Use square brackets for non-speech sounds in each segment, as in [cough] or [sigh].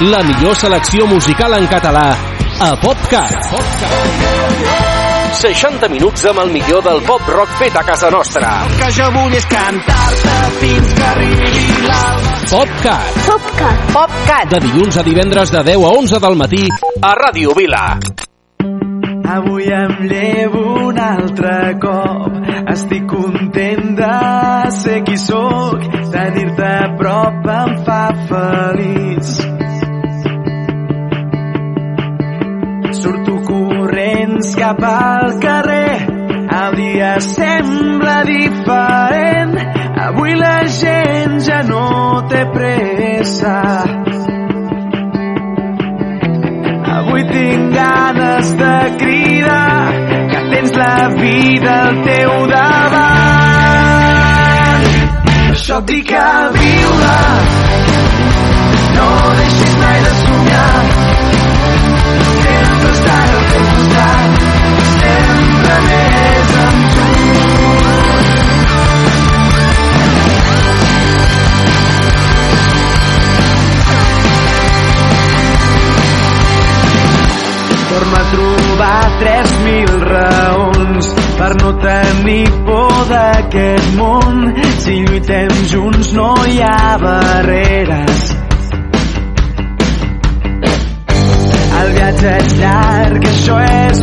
La millor selecció musical en català a PopCat. 60 minuts amb el millor del pop rock fet a casa nostra. que jo vull és cantar-te fins que arribi l'alba. PopCat. PopCat. PopCat. De dilluns a divendres de 10 a 11 del matí a Ràdio Vila. Avui em llevo un altre cop. Estic content de ser qui sóc. Tenir-te a prop em fa feliç. Surto corrents cap al carrer. El dia sembla diferent. Avui la gent ja no té pressa. Avui tinc ganes de cridar que tens la vida al teu davant. Per això et dic a viure, no deixis mai de somiar. Tenir por món. Si lluitem junts no hi ha barreres. El viatge és llarg, això és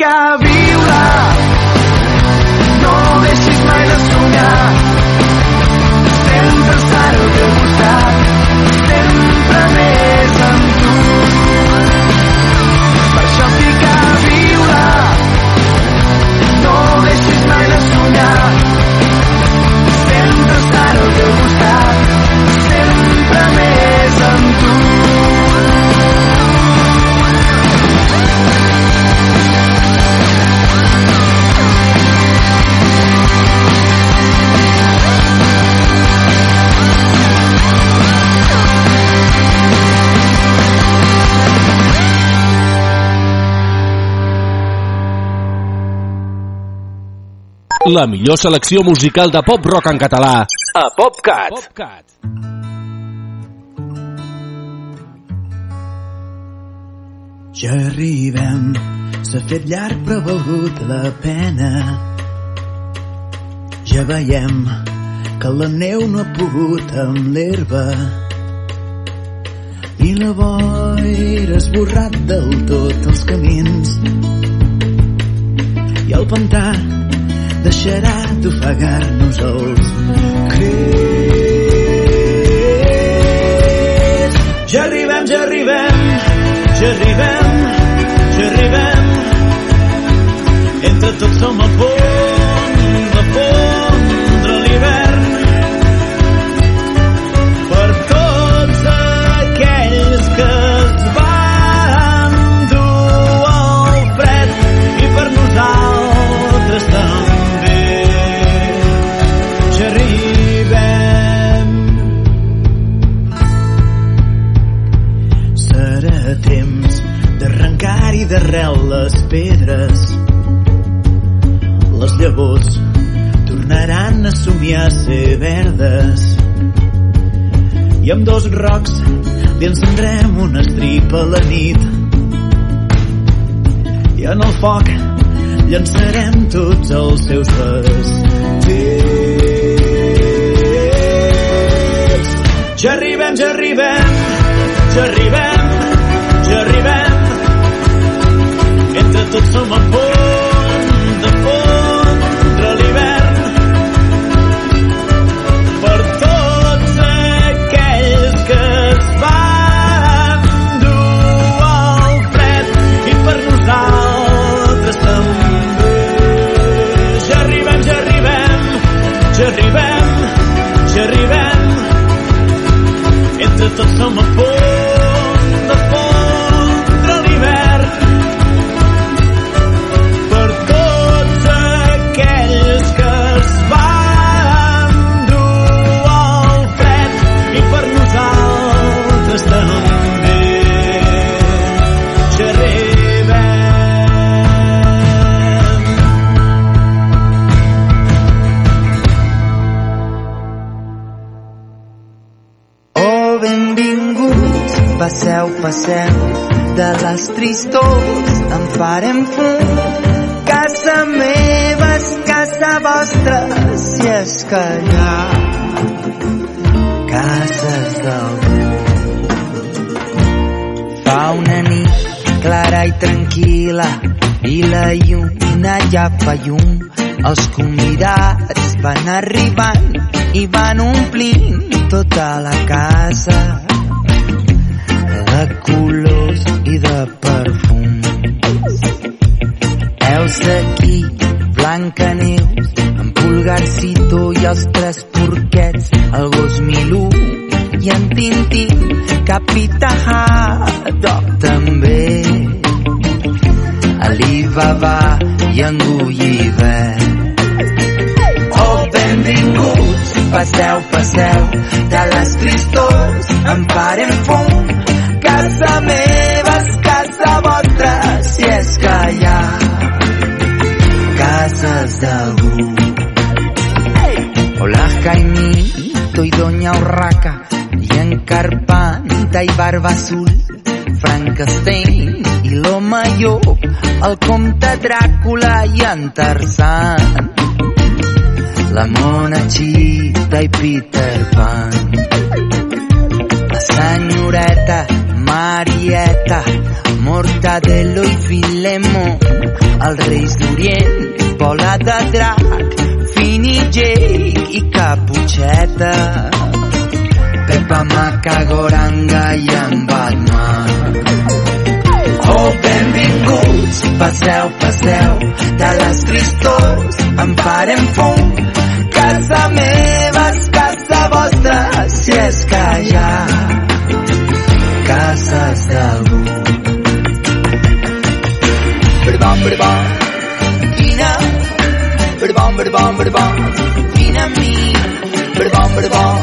això et La millor selecció musical de pop rock en català a PopCat. PopCat. Ja arribem, s'ha fet llarg però ha valgut la pena. Ja veiem que la neu no ha pogut amb l'herba i la boira ha esborrat del tot els camins i el pantà deixarà d'ofegar-nos els crits. Ja arribem, ja arribem, ja arribem, ja arribem. Entre tots som a punt de l'hivern. d'arrel les pedres. Les llavors tornaran a somiar a ser verdes. I amb dos rocs li encendrem una estrip a la nit. I en el foc llançarem tots els seus vestits. Ja arribem, ja arribem, ja arribem farem fum. Casa meva és casa vostra, si és que hi ha cases d'algú. Fa una nit clara i tranquil·la i la lluna ja fa llum. Els convidats van arribant i van omplint tota la casa de colors i de els tres porquets, el gos Milú i en Tintín, Capità Haddock també. Alibaba i en Gulliver. Oh, benvinguts, passeu, passeu, de les tristors en farem fum. Casa meva Urraca, i en Carpanta i Barba Azul, Frankenstein i l'home llop, el comte Dràcula i en Tarzan, la mona Chita i Peter Pan, la senyoreta Marieta, Mortadelo i Filemó, els reis d'Orient, bola de drac, Fini Jake i Caputxeta, Pepa Macagoranga i en Batman. Oh, benvinguts, passeu, passeu, de les tristors en farem fum. Casa meva és casa vostra, si és que hi ha cases d'algú. Berbam, vine, berbam, berbam, berbam, vine amb mi. Berbam, vine,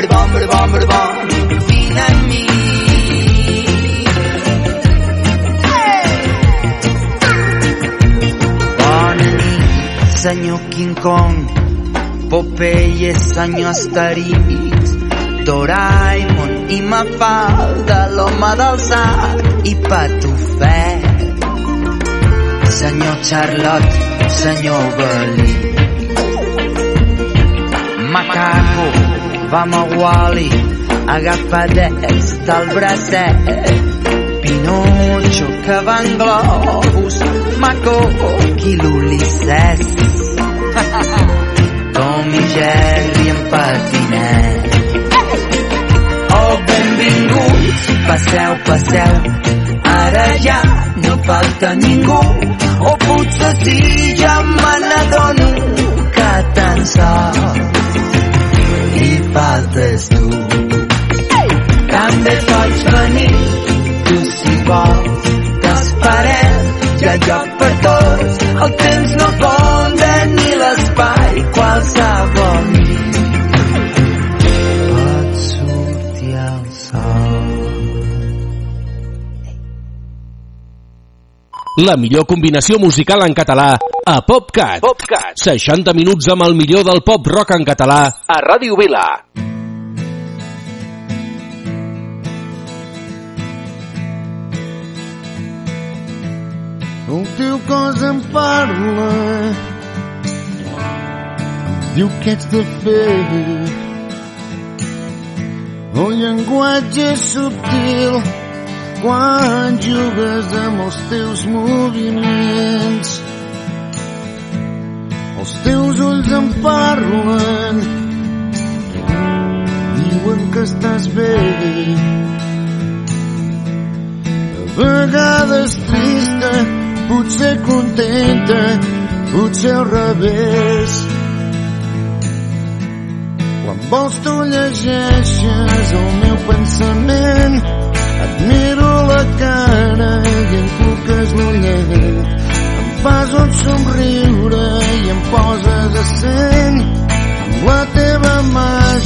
berbam, berbam, berbam, vine amb mi. Bona nit, senyor King Kong, Popeye, senyor Asterix, Doraemon i Mafalda, l'home del sac i Patufet. Senyor Charlotte, senyor Belí. Macaco, vam a Wally, agafadets del bracet. Pinocho, que va en globus, Maco i l'Ulisses. [laughs] Tom i Jerry en patinet. Oh, benvinguts, passeu, passeu, ara ja no falta ningú, o potser sí, ja me n'adono que tan sol hi faltes tu. També pots venir, tu si vols, t'esperem, hi ha lloc per tots, el temps no compta La millor combinació musical en català a PopCat. PopCat. 60 minuts amb el millor del pop rock en català a Ràdio Vila. El teu cos em parla Diu que ets de fer El llenguatge és subtil quan jugues amb els teus moviments. Els teus ulls em parlen, diuen que estàs bé. A vegades trista, potser contenta, potser al revés quan vols tu llegeixes el meu pensament et miro la cara i em truques l'ullet em fas un somriure i em poses a cent. Amb la teva màgia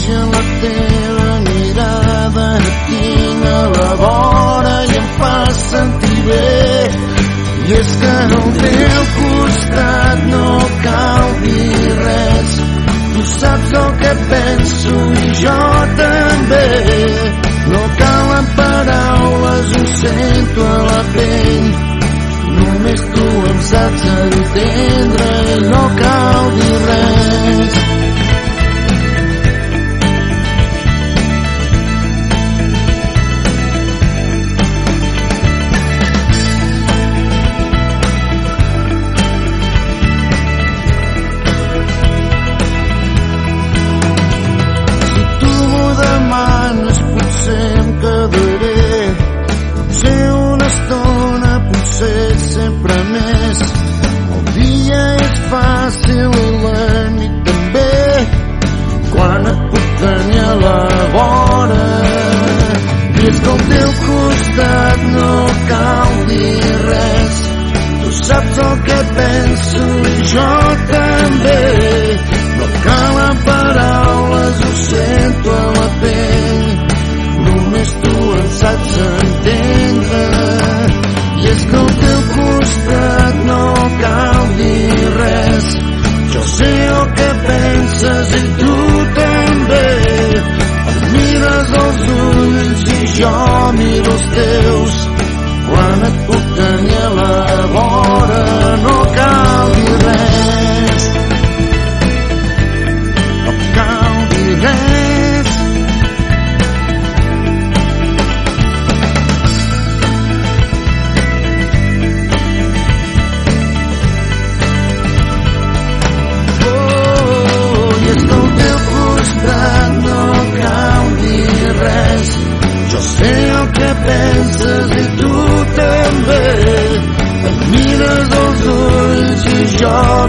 A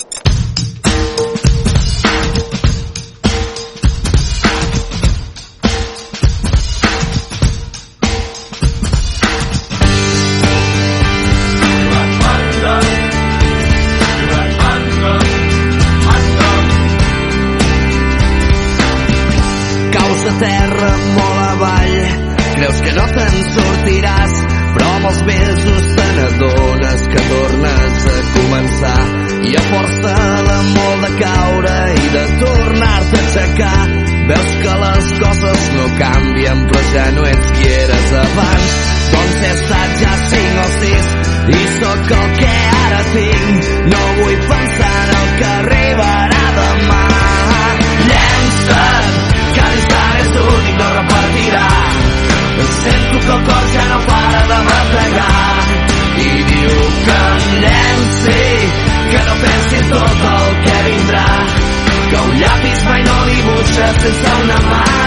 ja no ets qui eres abans. Doncs he estat ja cinc o sis i sóc el que ara tinc. No vull pensar en el que arribarà demà. Llença't, que l'instant és l'únic, no repartirà. Sento que el cor ja no para de matallar i diu que em llenci, que no pensi tot el que vindrà, que un llapis mai no dibuixa sense una mà.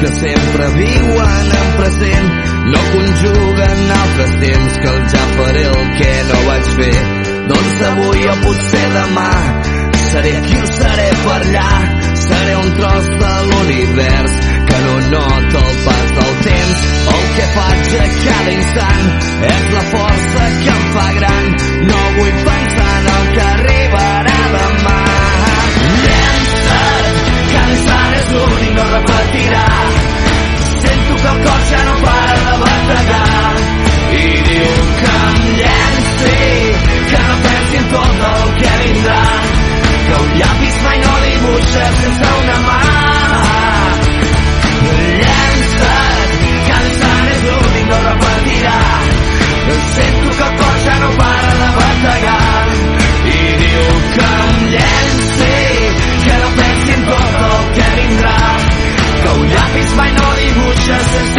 Que sempre viuen en present. No conjuguen altres temps que el ja faré el que no vaig fer. Doncs avui o potser demà seré aquí o seré per allà. Seré un tros de l'univers que no nota el pas del temps. El que faig a cada instant és la força que em fa gran. No vull Que el cor ja no para de bategar i diu que em llenci, que no pensi en tot el que vindrà, que un llapis mai no dibuixa sense dibuixa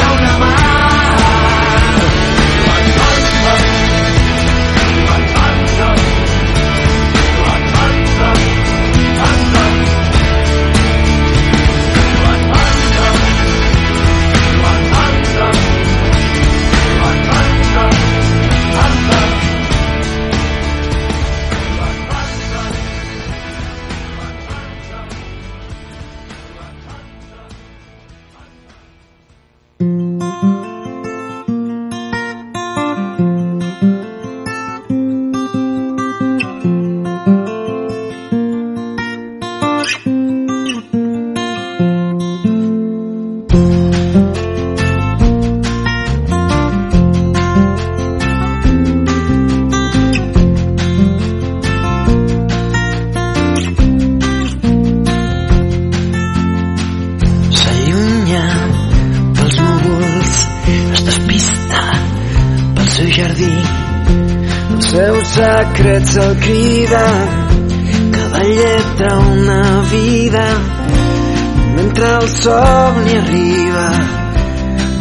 El somni arriba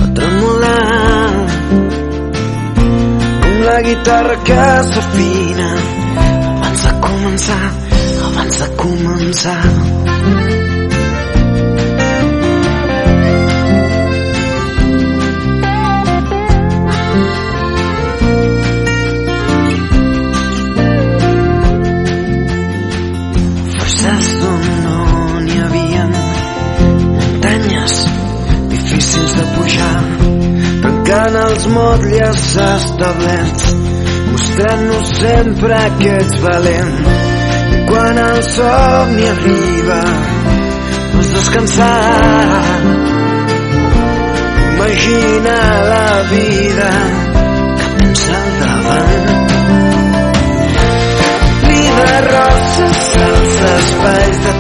a tremolar com la guitarra que s'afina abans de començar, abans de començar. Els motlles establerts mostrant-nos sempre que ets valent i quan el somni arriba pots descansar imagina la vida que tens al davant. De roses als espais de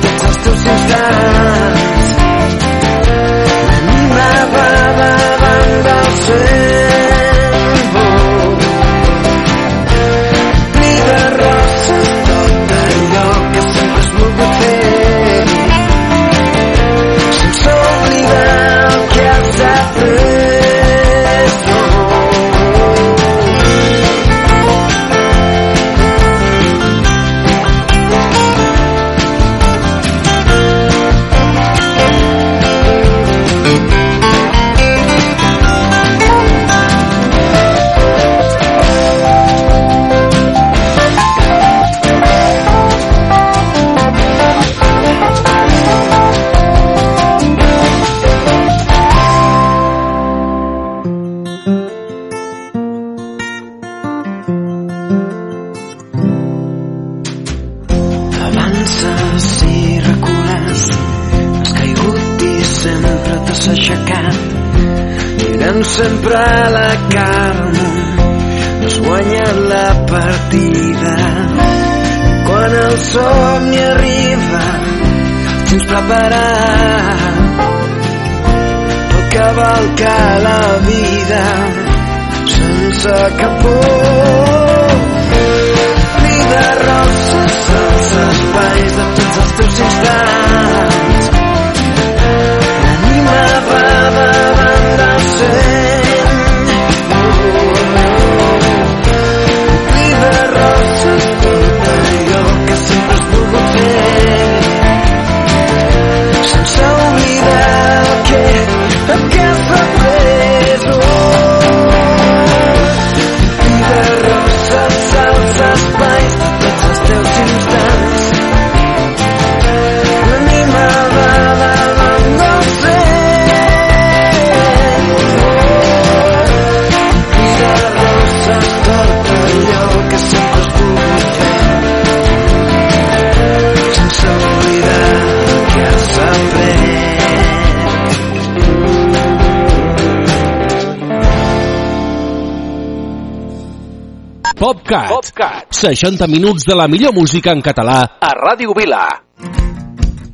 60 minuts de la millor música en català a Ràdio Vila.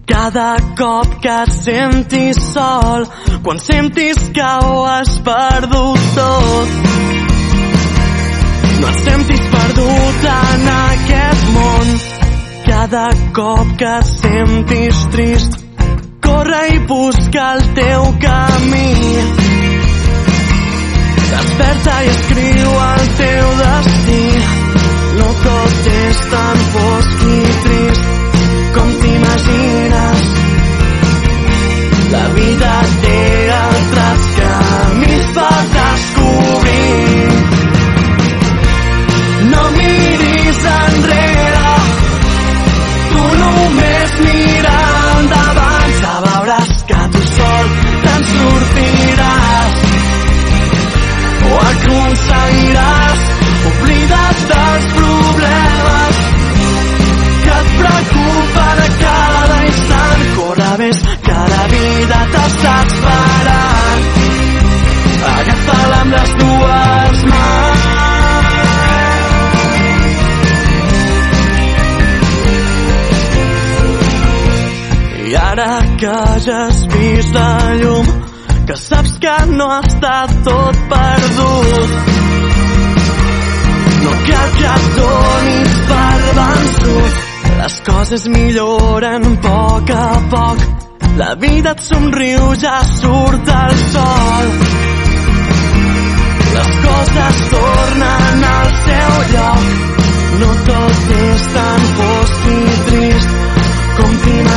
Cada cop que et sentis sol, quan sentis que ho has perdut tot, no et sentis perdut en aquest món. Cada cop que et sentis trist, corre i busca el teu camí Desperta i escriu el teu destí. No tot és tan fosc i trist com t'imagines. La vida té ara que ja has vist la llum que saps que no està tot perdut. No cal que et donis per vençut. Les coses milloren a poc a poc. La vida et somriu, ja surt el sol. Les coses tornen al seu lloc. No tot és tan fosc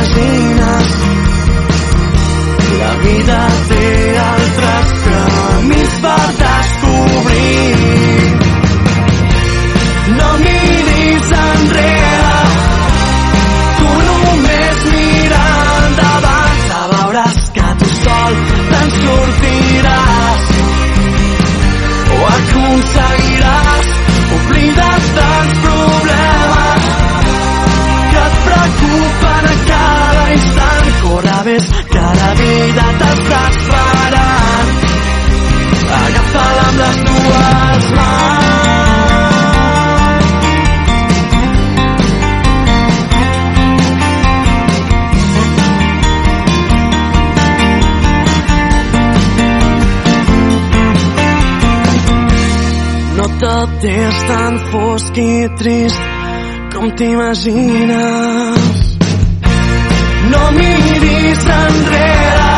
i trist com t'imagines. La vida té altres camins per descobrir. Tot és tan fosc i trist com t'imagines. No miris enrere,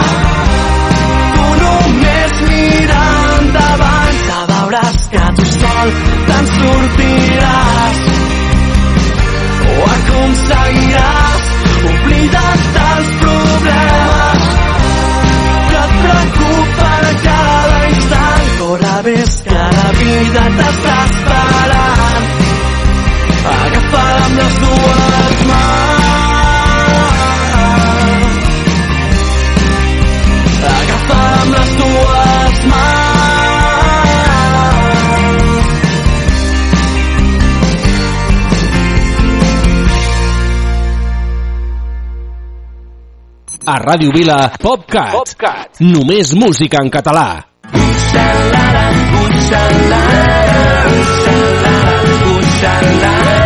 tu només mira endavant, ja veuràs que tu sol te'n sortiràs. Ho aconseguiràs, oblida't dels problemes que et preocupen cada instant. Corre més que la vida t'està A Ràdio Vila, PopCat. PopCat. Només música en català. T'he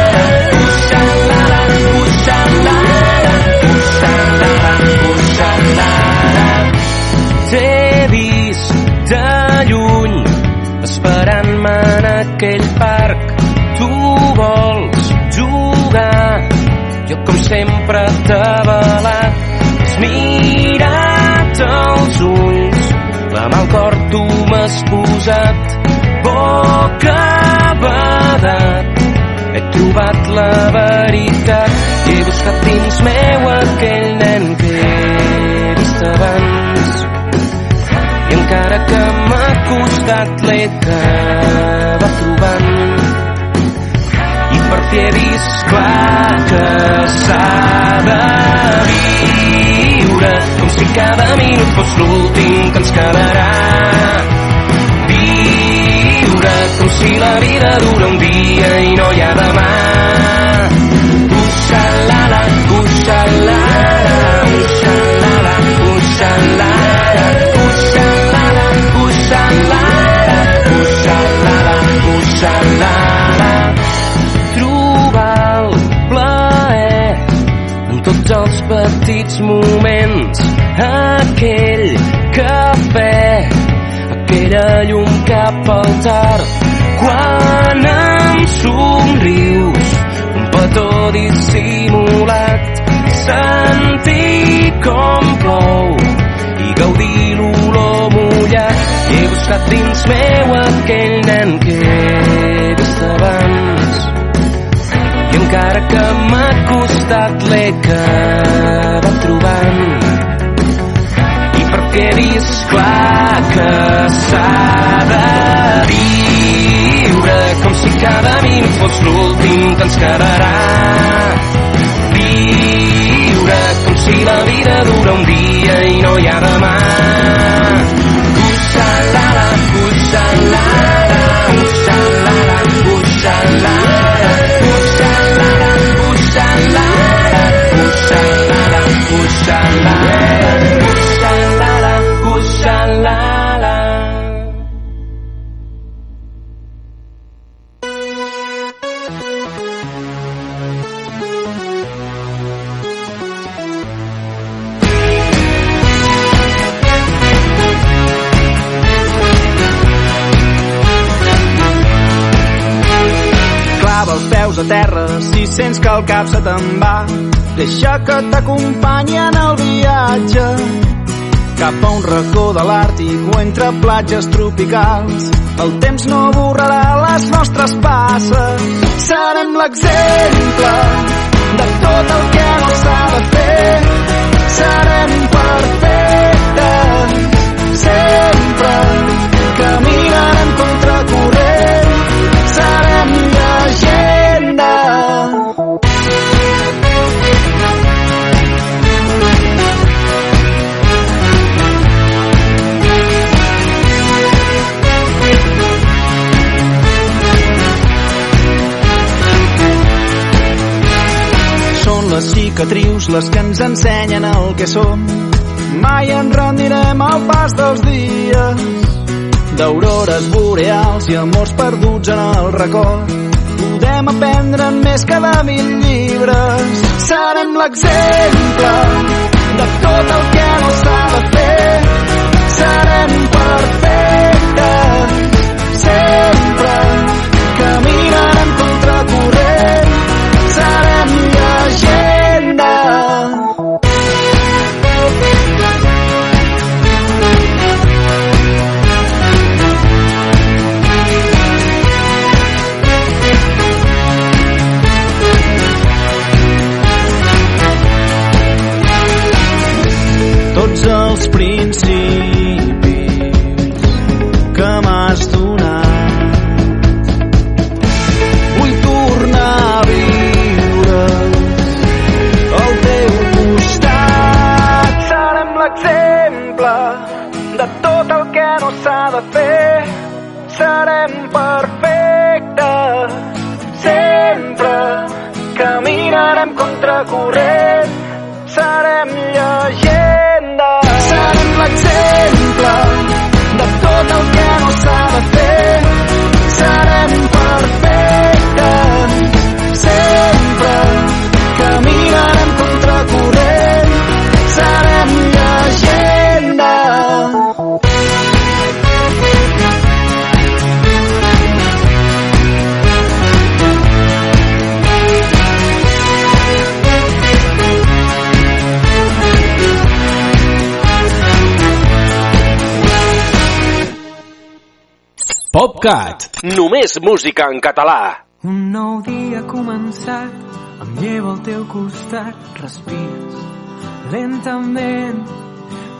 buscat dins meu aquell nen que he vist abans. I encara que m'ha costat l'he acabat trobant. I per fi he vist clar que s'ha de viure com si cada minut fos l'últim que ens quedarà. Viure com si la vida dura un dia i no hi ha demà petits moments. Aquell cafè aquella llum cap al tard. Quan em somriu petó dissimulat, sentir com plou i gaudir l'olor mullat. I he buscat dins meu aquell nen que vist abans i encara que m'ha costat l'he acabat trobant. I perquè he vist clar que s'ha de si fos l'últim que ens quedarà. Viure com si la vida dura un dia i no hi ha demà. Uxalala, uxalala, uxalala, uxalala, uxalala, uxalala, uxalala, uxalala, uxalala, uxalala. Sents que el cap se te'n va. Deixa que t'acompanyi en el viatge cap a un racó de l'Àrtic o entre platges tropicals. El temps no borrarà les nostres passes. Serem l'exemple de tot el que no s'ha de fer. Serem perfectes sempre. Caminarem contracorrent. Serem les que ens ensenyen el que som. Mai ens rendirem al pas dels dies d'aurores boreals i amors perduts en el record. Podem aprendre més que de mil llibres. Serem l'exemple de tot el que no s'ha de fer. Serem perfectes sempre. PopCat. Només música en català. Un nou dia ha començat, em llevo al teu costat, respires lentament.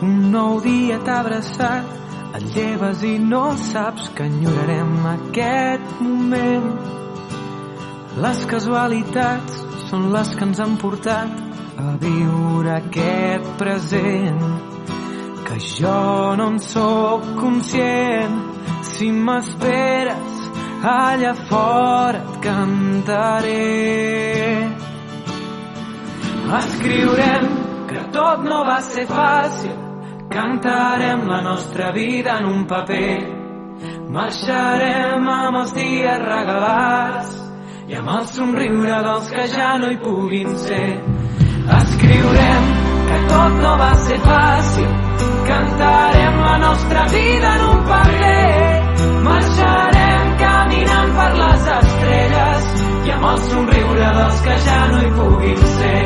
Un nou dia t'ha abraçat, et lleves i no saps que enyorarem aquest moment. Les casualitats són les que ens han portat a viure aquest present que jo no en sóc conscient. Si m'esperes allà fora et cantaré. Escriurem que tot no va ser fàcil. Cantarem la nostra vida en un paper. Marxarem amb els dies regalats i amb el somriure dels que ja no hi puguin ser. Escriurem tot no va ser fàcil, cantarem la nostra vida en un paper, marxarem caminant per les estrelles i amb el somriure dels que ja no hi puguin ser.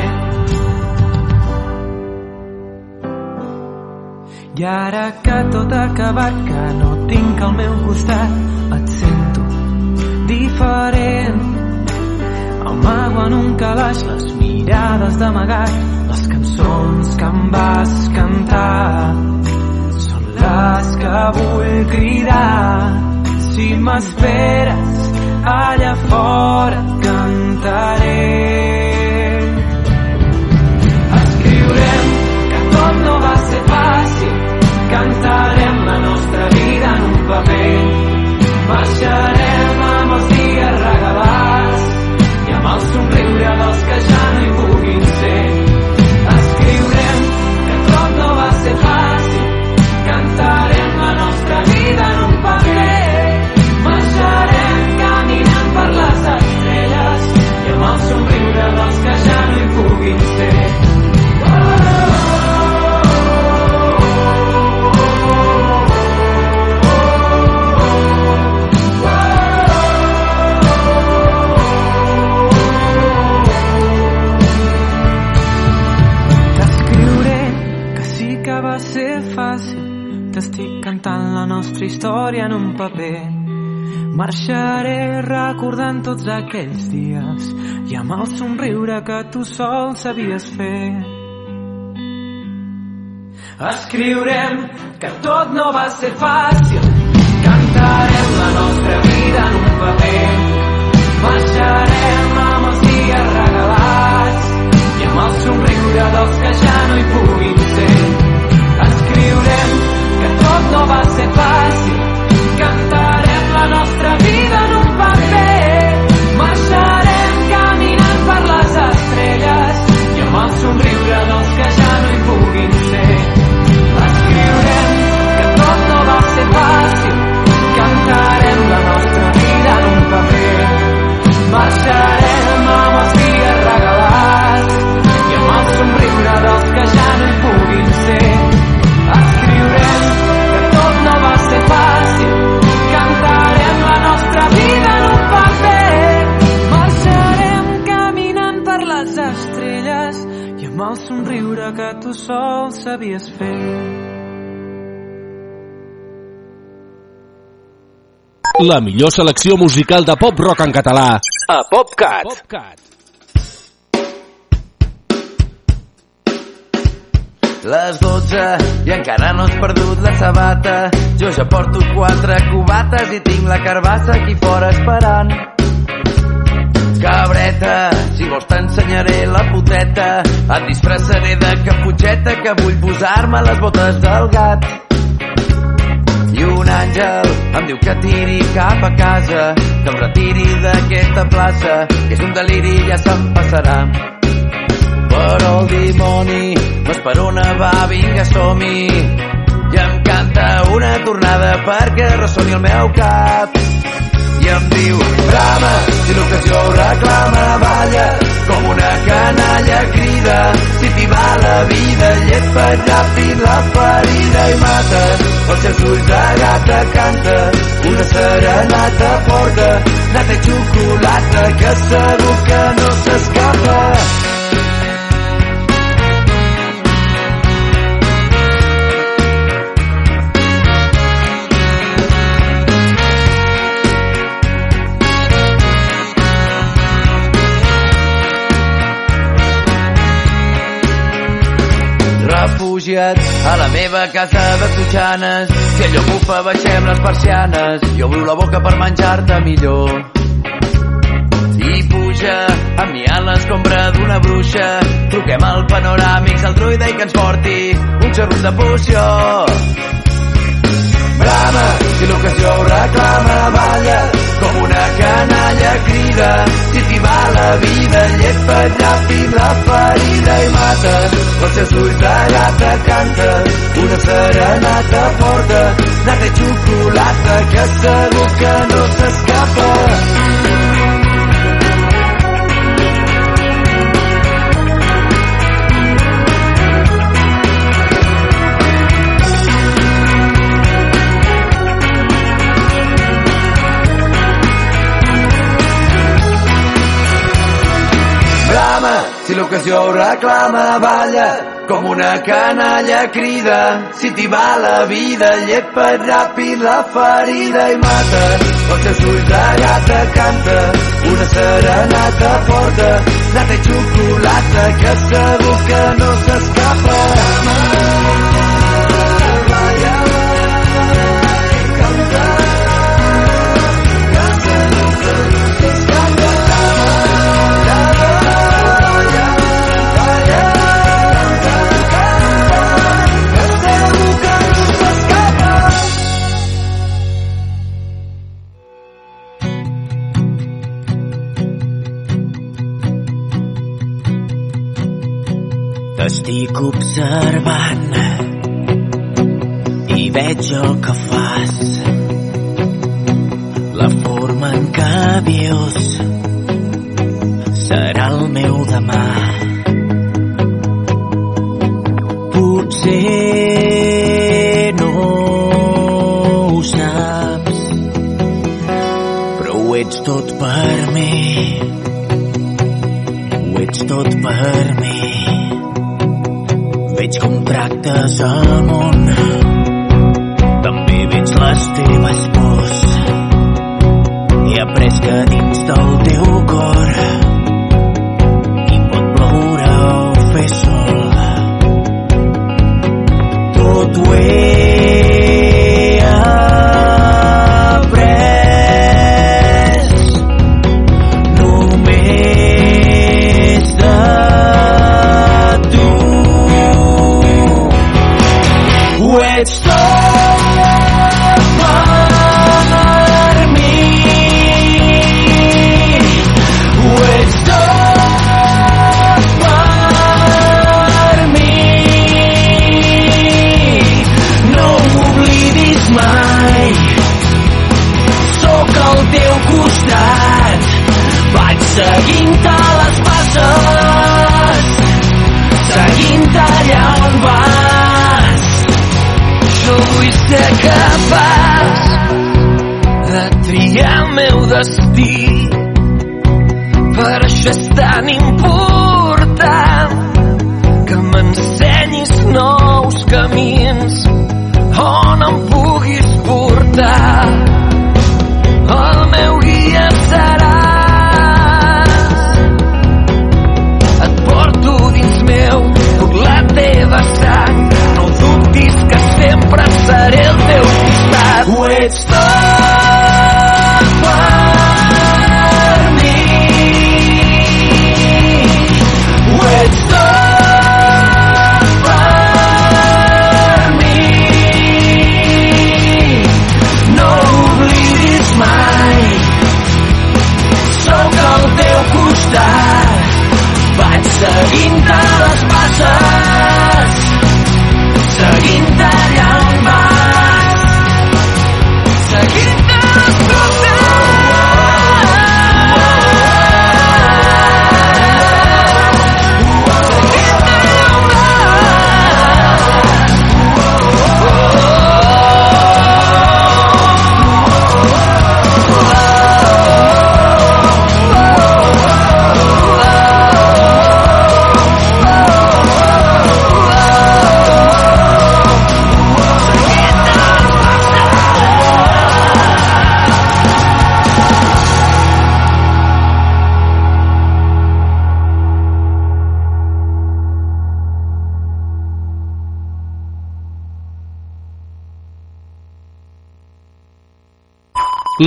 I ara que tot ha acabat, que no tinc al meu costat, et sento diferent. Amago en un calaix les mirades d'amagat, les cançons que em vas cantar. Són les que vull cridar. Si m'esperes allà fora cantaré. Tots aquells dies i amb el somriure que tu sol sabies fer. Escriurem que tot no va ser fàcil. Cantarem la nostra vida en un paper. Marxarem amb els dies regalats i amb el somriure dels que ja no hi puguin ser. Escriurem que tot no va ser fàcil. Cantarem la nostra vida tu sol sabies fer. La millor selecció musical de pop-rock en català a PopCat. PopCat. Les 12 i encara no has perdut la sabata. Jo ja porto quatre cubates i tinc la carbassa aquí fora esperant. Cabreta, si vols t'ensenyaré la puteta. Et disfressaré de caputxeta que vull posar-me les botes del gat. I un àngel em diu que tiri cap a casa, que em retiri d'aquesta plaça, que és un deliri i ja se'm passarà. Però el dimoni m'esperona, va, vinga, som-hi. I em canta una tornada perquè ressoni el meu cap. I em diu, brama, si l'ocasió ho reclama, balla, com una canalla crida, si t'hi va la vida, llepa ràpid la ferida i mates, els seus ulls de gata canta, una serenata porta, nata i xocolata, que segur que no s'escapa. Refugiat a la meva casa de Totxanes. Si allò bufa, baixem les persianes i obro la boca per menjar-te millor. I puja amb mi l'escombra d'una bruixa. Truquem al panoràmics al druida i que ens porti un xorro de poció. Brama, si l'ocasió ho reclama, balla, com una canalla crida. Si la vida, llepa ràpid la ferida i mates. Els seus ulls de gata canta, una serenata porta, nata i xocolata, que segur que no s'escapa. L'ocasió reclama, balla, com una canalla crida. Si t'hi va la vida, llepa't ràpid la ferida i mata. Els seus ulls de gata canta, una serenata forta, nata i xocolata, que segur que no s'escapa. T'estic observant i veig el que fas. La forma en què vius serà el meu demà. Potser no ho saps, però ho ets tot per mi. Ho ets tot per mi. Veig com tractes el món. També veig les teves pors. He après que dins del teu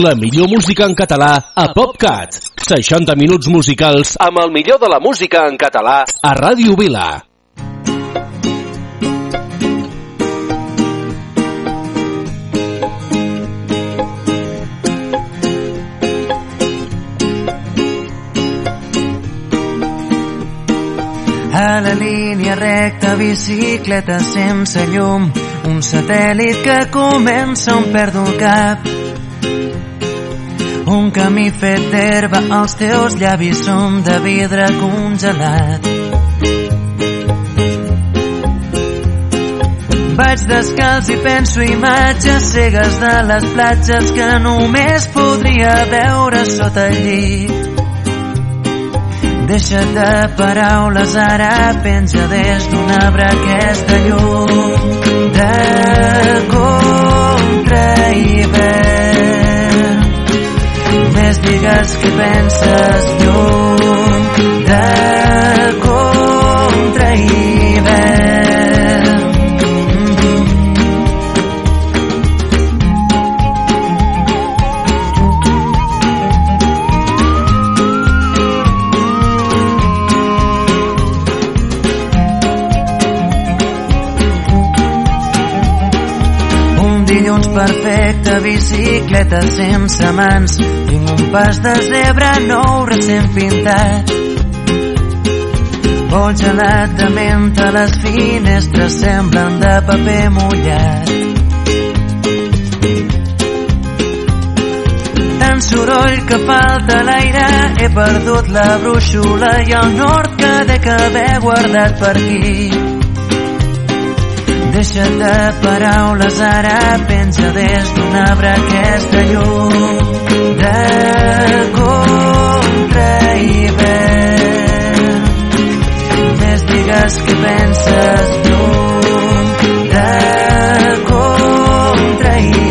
La millor música en català a PopCat. 60 minuts musicals amb el millor de la música en català a Ràdio Vila. A la línia recta, bicicleta sense llum, un satèl·lit que comença on perdo cap. Un camí fet d'herba, els teus llavis són de vidre congelat. Vaig descalç i penso imatges cegues de les platges que només podria veure sota el llit. Deixa't de paraules, ara penja des d'un arbre aquesta llum de contra. Més digues que penses lluny bicicleta sense mans. Tinc un pas de zebra nou recent pintat. Vol gelat de menta, les finestres semblen de paper mullat. Tant soroll que falta l'aire, he perdut la brúixola i el nord que dec haver guardat per aquí Deixa't de paraules, ara pensa des d'un arbre aquesta llum de contra hivern. Més digues que penses lluny de contra hivern.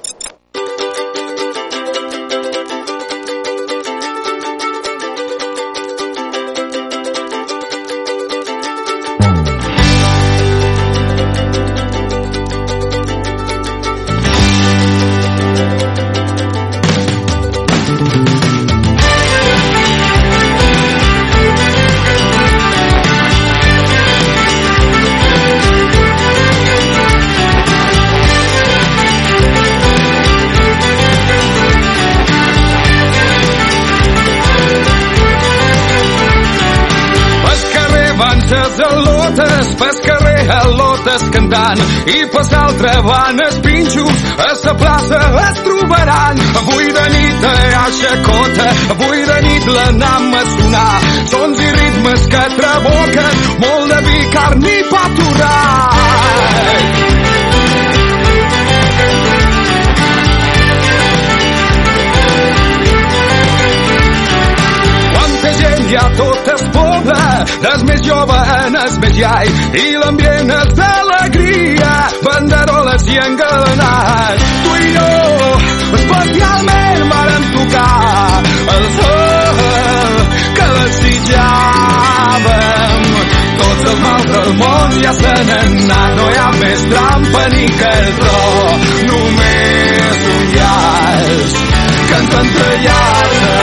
Cantant i pas altra van els pinxos a la plaça es trobaran. Avui de nit a xacota avui de nit l'anam a sonar sons i ritmes que traboquen molt de vi, carn i pa ha tot el poble, des més jove en el més llai, i l'ambient és d'alegria, banderoles i engalanats. Tu i jo, especialment, vàrem tocar el sol que desitjàvem. Tots els mals del món ja se n'han anat, no hi ha més trampa ni cartró, només un llaç que ens entrellaça.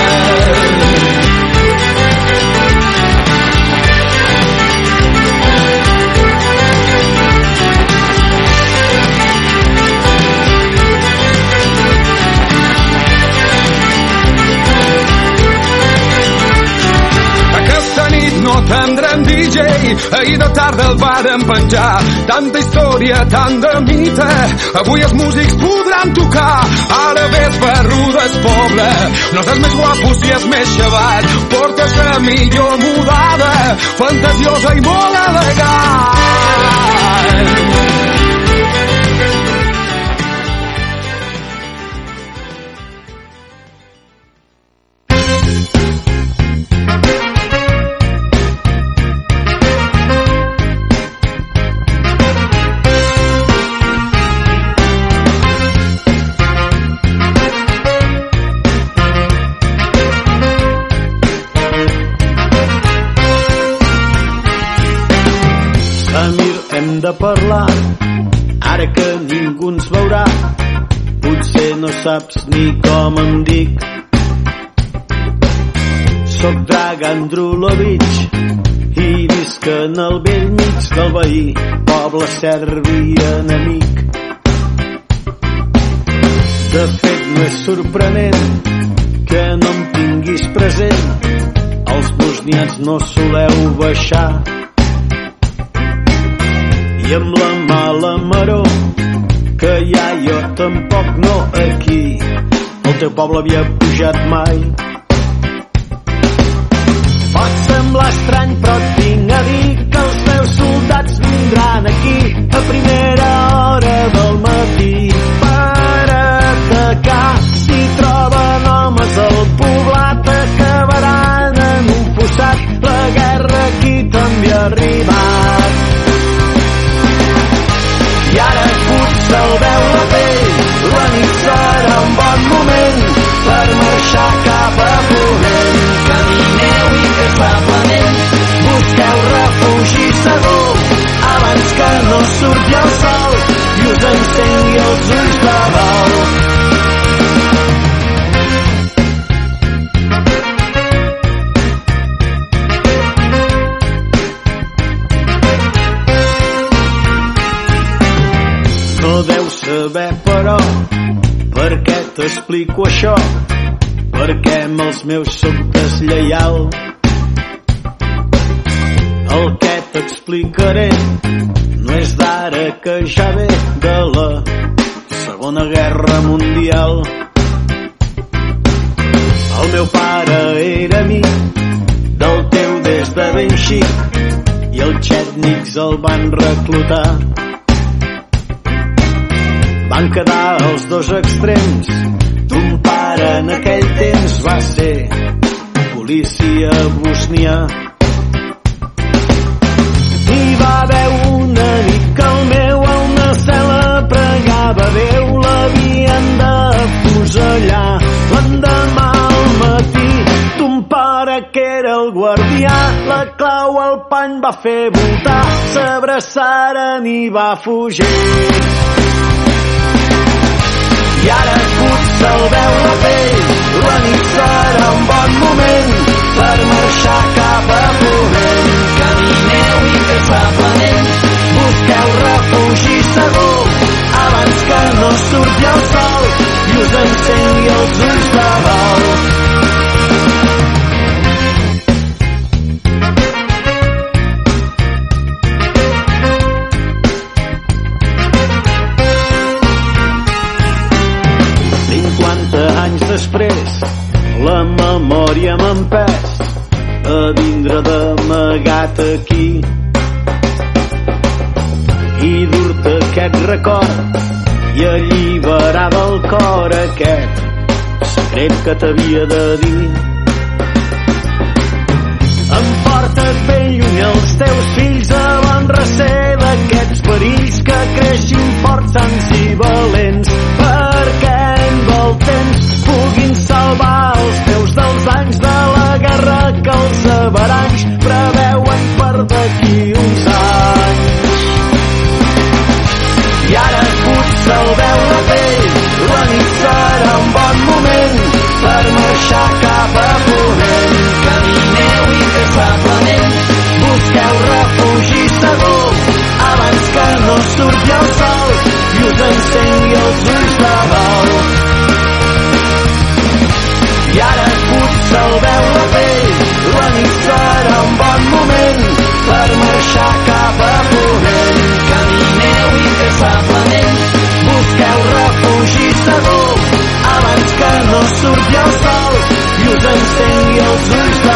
No tindrem DJ. Ahir de tarda el vàrem penjar. Tanta història, tant de mite. Avui els músics podran tocar. Ara ves barruda el poble. No és més guapo si és més xavat. Portes la millor mudada. Fantasiosa i molt elegant. Saps ni com em dic. Soc Dragan Drulovic i visc en el vell mig del veí, poble serbi enemic. De fet, no és sorprenent que no em tinguis present. Els bosnians no soleu baixar i amb la mala maror que ja jo tampoc no aquí. El teu poble havia pujat mai. Pot semblar estrany però tinc a dir que els meus soldats vindran no surti el sol i us encengui els ulls de bou No deus saber, però, per què t'explico això? Perquè amb els meus soc deslleial. El que t'explicaré d'ara que ja ve de la Segona Guerra Mundial. El meu pare era amic del teu des de ben xic i els xètnics el van reclutar van quedar els dos extrems. Ton pare en aquell temps va ser policia bosnià. Déu l'havien de fusellar. L'endemà al matí ton pare que era el guardià la clau al pany va fer voltar s'abraçaren i va fugir. I ara potser el veu la pell la nit serà un bon moment per marxar cap a ponent. Camineu incansablement busqueu refugi segur abans que no surti el sol i us encengui els ulls de bou anys després la memòria m'ha empès a vindre d'amagat aquí aquest record i alliberar del cor aquest secret que t'havia de dir. Emporta't ben lluny els teus fills abans recer d'aquests perills que creixin forts, sants i valents perquè amb el temps puguin salvar els teus dels anys de la guerra que els averanys marxar cap. Camineu incansablement, busqueu refugi segur abans que no surti el sol i us encengui els ulls de bou. I ara potser el veu la pell, la nit serà un bon moment per marxar cap a ponent. Camineu incansablement, busqueu refugi segur abans que no surti el sol i us encengui els ulls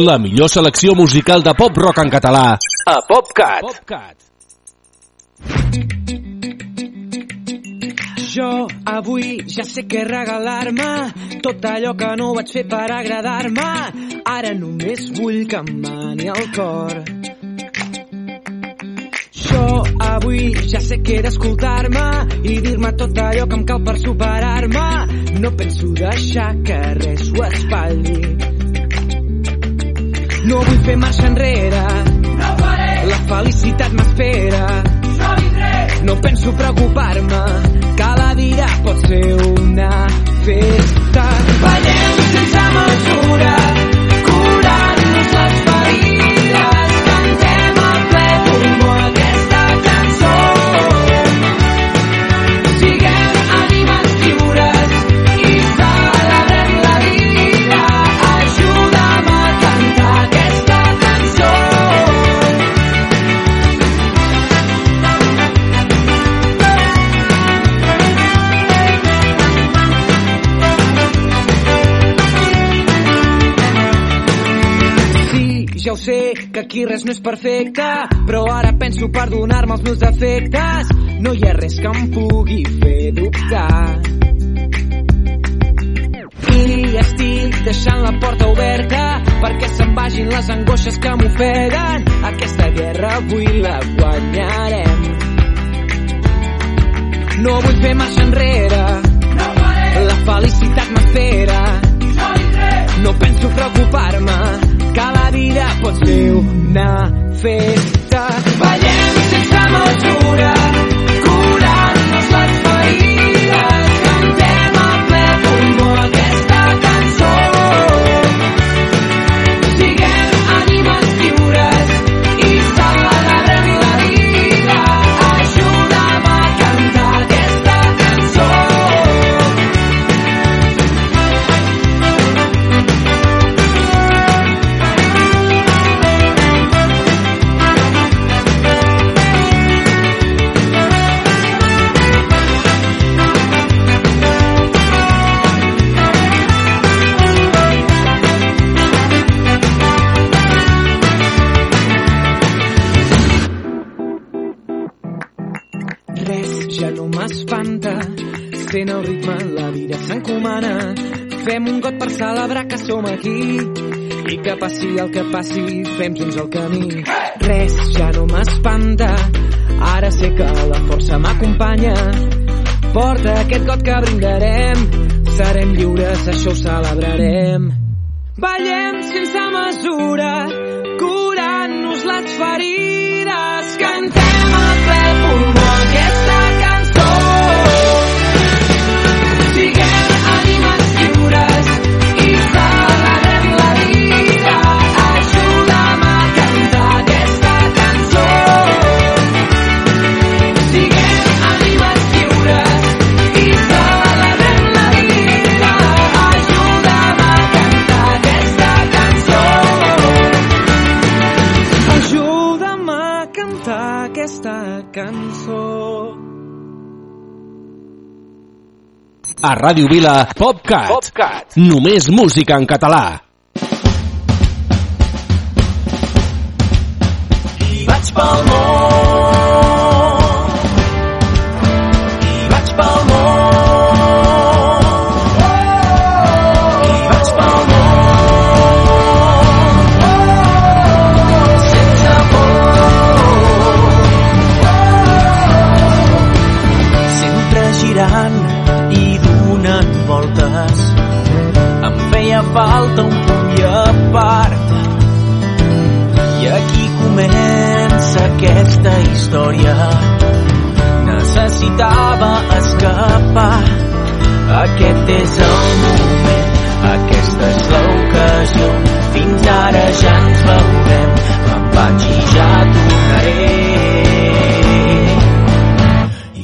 La millor selecció musical de pop rock en català a PopCat. PopCat. Jo avui ja sé què regalar-me tot allò que no vaig fer per agradar-me. Ara només vull que em mani el cor. Jo avui ja sé que he d'escoltar-me i dir-me tot allò que em cal per superar-me. No penso deixar que res ho espatlli. No vull fer marxa enrere. No faré. La felicitat m'espera. Jo vindré. No penso preocupar-me. Cada dia pot ser una festa. Ballem sense mesura, sé, que aquí res no és perfecte, però ara penso perdonar-me els meus defectes. No hi ha res que em pugui fer dubtar. I estic deixant la porta oberta perquè se'n vagin les angoixes que m'ofeguen. Aquesta guerra avui la guanyarem. No vull fer marxa enrere. No faré. La felicitat m'espera. No penso preocupar-me, cada dia pot ser una festa. Ballem sense mesura, som aquí. I que passi el que passi, fem junts el camí. Res ja no m'espanta. Ara sé que la força m'acompanya. Porta aquest got que brindarem. Serem lliures, això ho celebrarem. Ballem sense mesura, curant-nos les ferides. A Ràdio Vila, PopCat. PopCat. Només música en català. I vaig pel món. Aquest és el moment, aquesta és l'ocasió. Fins ara ja ens veurem, me'n vaig i ja tornaré.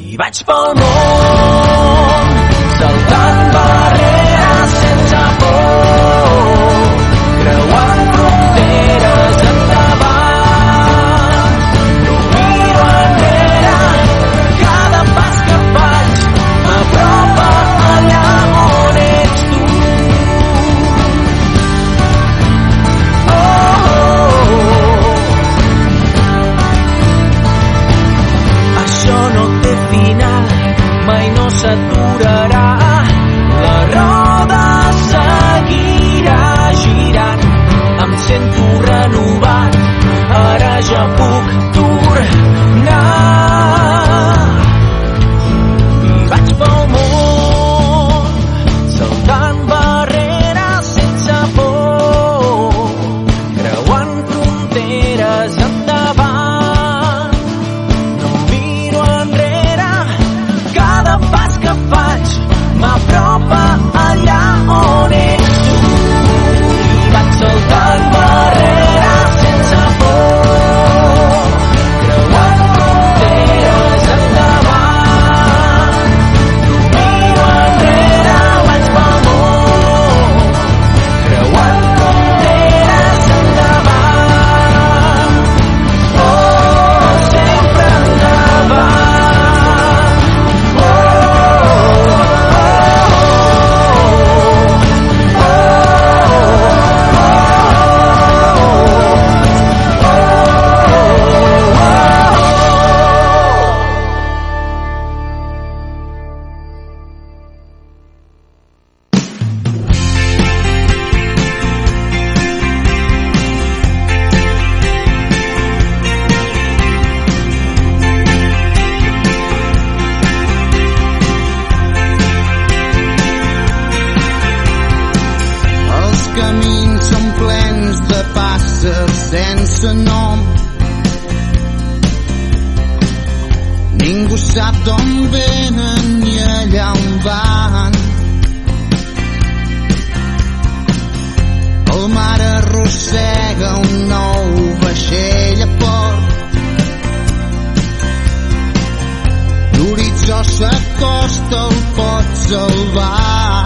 I vaig pel món, L'horitzó s'acosta, el pot salvar.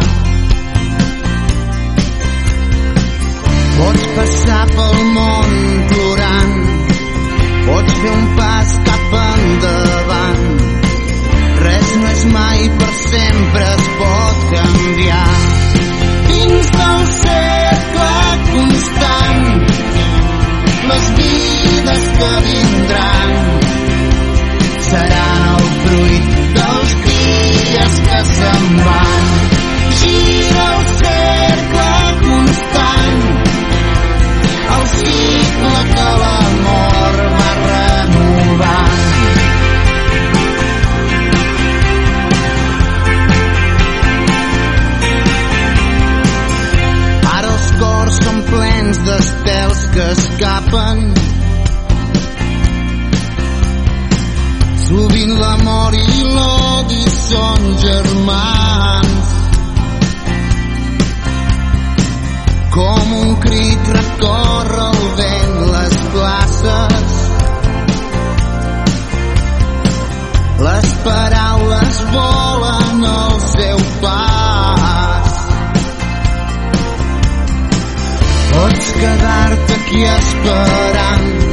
Pots passar pel món plorant, pots fer un pas cap endavant. Res no és mai per sempre, es pot canviar. Dins del cercle constant, les vides que vindran seran el fruit dels dies que se'n van. Gira el cercle constant, el cicle que l'amor va renovant. Ara els cors són plens d'estels que escapen. Sovint l'amor i l'odi són germans. Com un crit recorre el vent les places. Les paraules volen al seu pas. Pots quedar-te aquí esperant,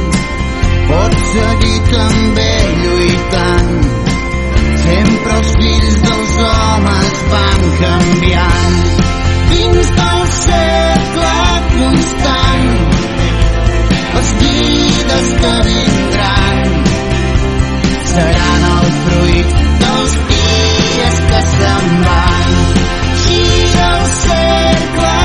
pots seguir també lluitant. Sempre els fills dels homes van canviant. Dins del cercle constant, les vides que vindran seran el fruit dels dies que se'n van.